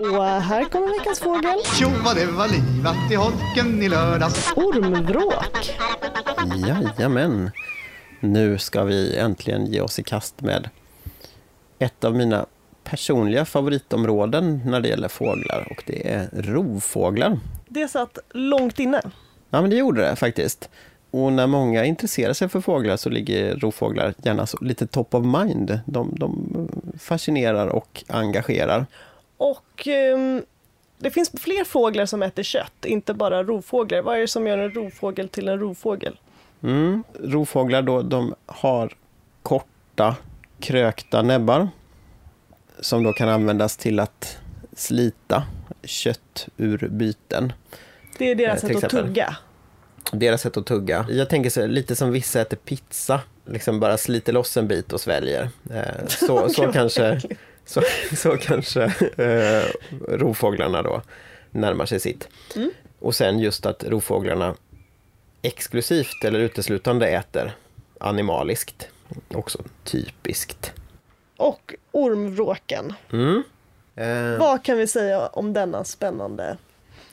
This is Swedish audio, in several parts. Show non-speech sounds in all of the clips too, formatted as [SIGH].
Och här kommer veckans fågel. Tjo vad det var livat i holken i lördags. Ormvråk. Jajamän. Nu ska vi äntligen ge oss i kast med ett av mina personliga favoritområden när det gäller fåglar och det är rovfåglar. Det satt långt inne. Ja, men det gjorde det faktiskt. Och när många intresserar sig för fåglar så ligger rovfåglar gärna så, lite top of mind. De, de fascinerar och engagerar. Och um, det finns fler fåglar som äter kött, inte bara rovfåglar. Vad är det som gör en rovfågel till en rovfågel? Mm. Rovfåglar då, de har korta krökta näbbar som då kan användas till att slita kött ur byten. Det är deras Eh, sätt till att exempel. tugga. Deras sätt att tugga. Jag tänker så, lite som vissa äter pizza. Liksom bara sliter loss en bit och sväljer. Eh, så, [LAUGHS] så kanske, äckligt. Så, [LAUGHS] så kanske eh, rovfåglarna då närmar sig sitt. Mm. Och sen just att rovfåglarna exklusivt eller uteslutande äter animaliskt. Också typiskt. Och ormvråken. Mm. Eh, Vad kan vi säga om denna spännande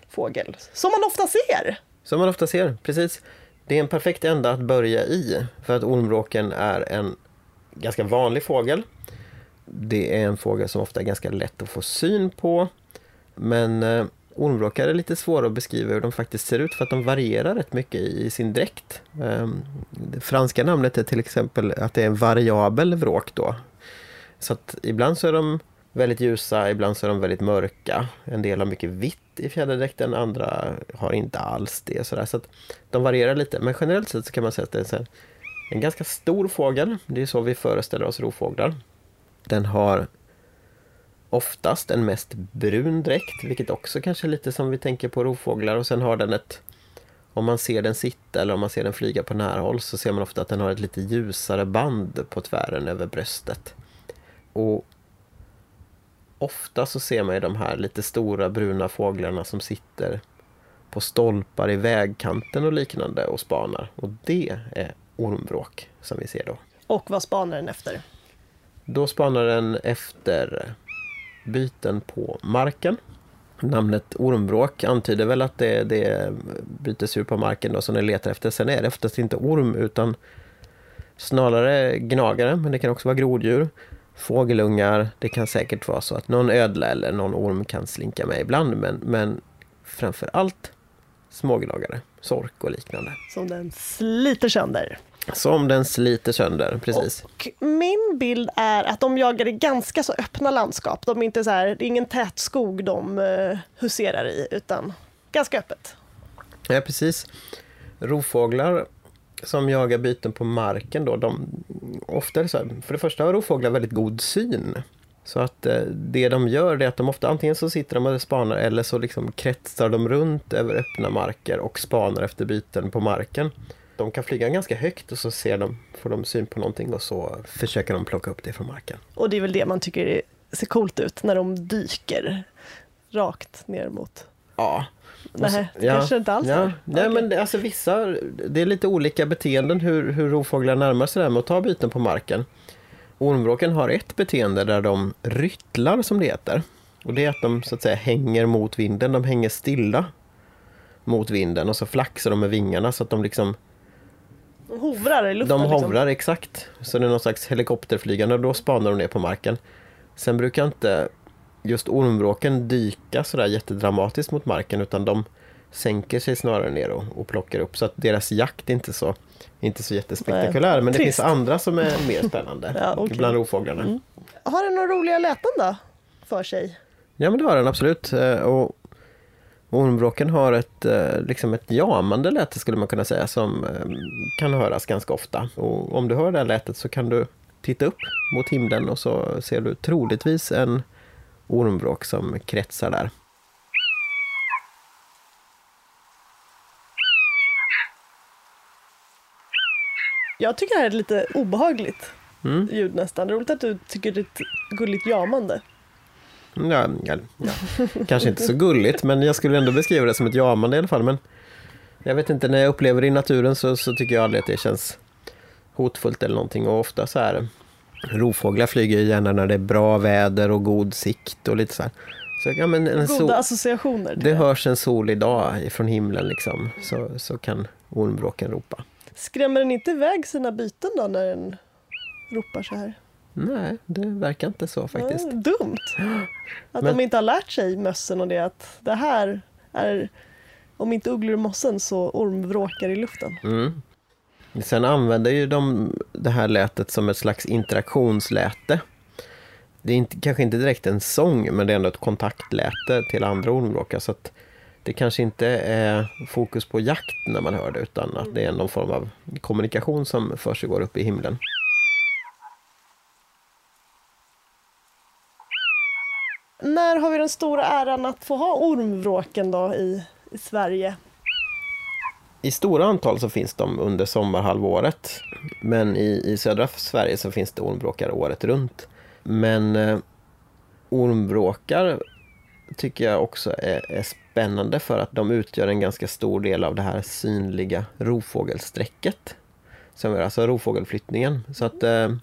fågel? Som man ofta ser. Som man ofta ser, precis. Det är en perfekt ända att börja i. För att ormvråken är en ganska vanlig fågel. Det är en fågel som ofta är ganska lätt att få syn på. Men eh, ormvråkar är lite svåra att beskriva hur de faktiskt ser ut för att de varierar rätt mycket i, sin dräkt. Ehm, det franska namnet är till exempel att det är en variabel vråk då. Så att ibland så är de väldigt ljusa, ibland så är de väldigt mörka. En del har mycket vitt i fjäderdräkten, andra har inte alls det. Så, där. så att de varierar lite, men generellt sett så kan man säga att det är en ganska stor fågel. Det är så vi föreställer oss rovfåglar. Den har oftast en mest brun dräkt, vilket också kanske är lite som vi tänker på rovfåglar. Och sen har den ett, om man ser den sitta eller om man ser den flyga på nära håll så ser man ofta att den har ett lite ljusare band på tvären över bröstet. Och ofta så ser man ju de här lite stora bruna fåglarna som sitter på stolpar i vägkanten och liknande och spanar. Och det är ormvråk som vi ser då. Och vad spanar den efter? Då spanar den efter byten på marken. Namnet ormvråk antyder väl att det, det är bytesdjur på marken då som den letar efter. Sen är det oftast inte orm utan snarare gnagare, men det kan också vara groddjur. Fågelungar, det kan säkert vara så att någon ödla eller någon orm kan slinka med ibland, men, men framför allt smågnagare, sork och liknande. Som den sliter sönder. Som den sliter sönder, precis. Och min bild är att de jagar i ganska så öppna landskap. De är inte så här, det är ingen tät skog de uh, huserar i, utan ganska öppet. Ja, precis. Rovfåglar som jagar byten på marken då, de, ofta är så här, för det första har rovfåglar väldigt god syn. Så att eh, det de gör är att de ofta antingen så sitter de och spanar eller så liksom kretsar de runt över öppna marker och spanar efter byten på marken. De kan flyga ganska högt och så ser de, får de syn på någonting och så försöker de plocka upp det från marken. Och det är väl det man tycker ser coolt ut, när de dyker rakt ner mot... Ja. Nej, det kanske inte alls ja. Nej, Okej. men det, alltså vissa, det är lite olika beteenden hur, hur rovfåglar närmar sig det här med att ta byten på marken. Ormvråken har ett beteende där de ryttlar som det heter. Och det är att de så att säga hänger mot vinden, de hänger stilla mot vinden och så flaxar de med vingarna så att de liksom De hovrar i luften. de liksom. hovrar exakt. Så det är någon slags helikopterflygande och då spanar de ner på marken. Sen brukar inte just ormvråken dyka sådär jättedramatiskt mot marken utan de sänker sig snarare ner och, och plockar upp. Så att deras jakt är inte så, inte så jättespektakulär. Men det finns andra som är mer spännande [LAUGHS] Ja, okej. bland rovfåglarna. Har den några roliga läten då? För sig? Ja men det har den absolut. Eh, Och ormvråken har ett, eh, liksom ett jamande läte skulle man kunna säga som eh, kan höras ganska ofta. Och om du hör det här lätet så kan du titta upp mot himlen och så ser du troligtvis en ormvråk som kretsar där. Jag tycker det här är lite obehagligt Mm. ljud nästan. Roligt att du tycker det är ett gulligt jamande. Ja, ja, ja. Kanske inte så gulligt men jag skulle ändå beskriva det som ett jamande i alla fall. Men jag vet inte, när jag upplever det i naturen så, så tycker jag aldrig att det känns hotfullt eller någonting. Och ofta så här, rovfåglar flyger ju gärna när det är bra väder och god sikt och lite så här. Så, ja, men en Goda sol, associationer. till det hörs en solig dag från himlen liksom, så, så kan ormvråken ropa. Skrämmer den inte iväg sina byten då när den ropar så här? Nej, det verkar inte så faktiskt. Ja, dumt! Att Men- de inte har lärt sig mössen och det att det här är, om inte ugglor och mossen så ormvråkar i luften. Mm. Sen använder ju de det här lätet som ett slags interaktionsläte. Det är inte, kanske inte direkt en sång, men det är ändå ett kontaktläte till andra ormvråkar. Så att det kanske inte är fokus på jakt när man hör det, utan att det är någon form av kommunikation som försiggår uppe i himlen. När har vi den stora äran att få ha ormvråken då i, i Sverige? I stora antal så finns de under sommarhalvåret. Men i, i södra Sverige så finns det ormvråkar året runt. Men eh, ormvråkar tycker jag också är, är spännande för att de utgör en ganska stor del av det här synliga rovfågelsträcket. Som är alltså rovfågelflyttningen. Så att eh,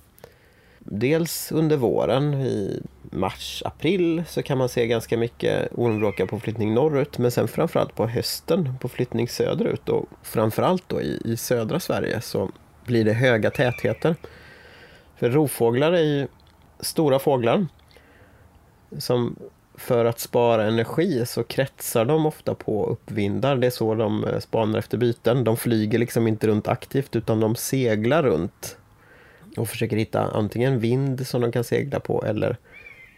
dels under våren i mars, april så kan man se ganska mycket ormvråkar på flyttning norrut men sen framförallt på hösten på flyttning söderut och framförallt då i, i södra Sverige så blir det höga tätheter. För rovfåglar är ju stora fåglar som för att spara energi så kretsar de ofta på uppvindar. Det är så de eh, spanar efter byten. De flyger liksom inte runt aktivt utan de seglar runt och försöker hitta antingen vind som de kan segla på eller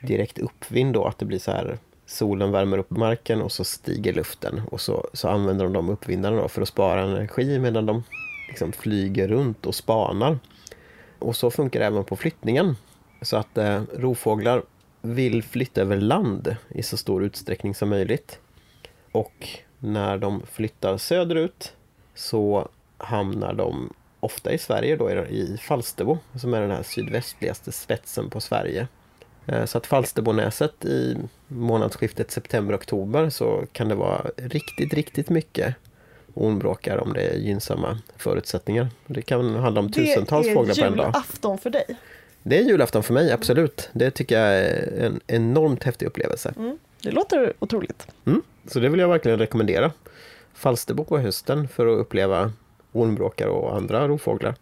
direkt uppvind då, att det blir så här solen värmer upp marken och så stiger luften och så, så använder de de uppvindarna då för att spara energi medan de liksom flyger runt och spanar. Och så funkar det även på flyttningen. Så att eh, rovfåglar vill flytta över land i så stor utsträckning som möjligt. Och när de flyttar söderut så hamnar de ofta i Sverige då i i Falsterbo som är den här sydvästligaste spetsen på Sverige. Eh, Så att Falsterbonäset i månadsskiftet september-oktober så kan det vara riktigt, riktigt mycket ormvråkar om det är gynnsamma förutsättningar. Det kan handla om tusentals fåglar på en Det är dag. julafton för dig. Det är julafton för mig, absolut. Det tycker jag är en enormt häftig upplevelse. Det låter otroligt. Mm. Så det vill jag verkligen rekommendera. Falsterbo på hösten för att uppleva ormvråkar och andra rovfåglar.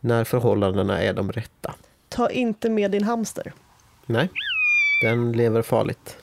När förhållandena är de rätta. Ta inte med din hamster. Nej, den lever farligt.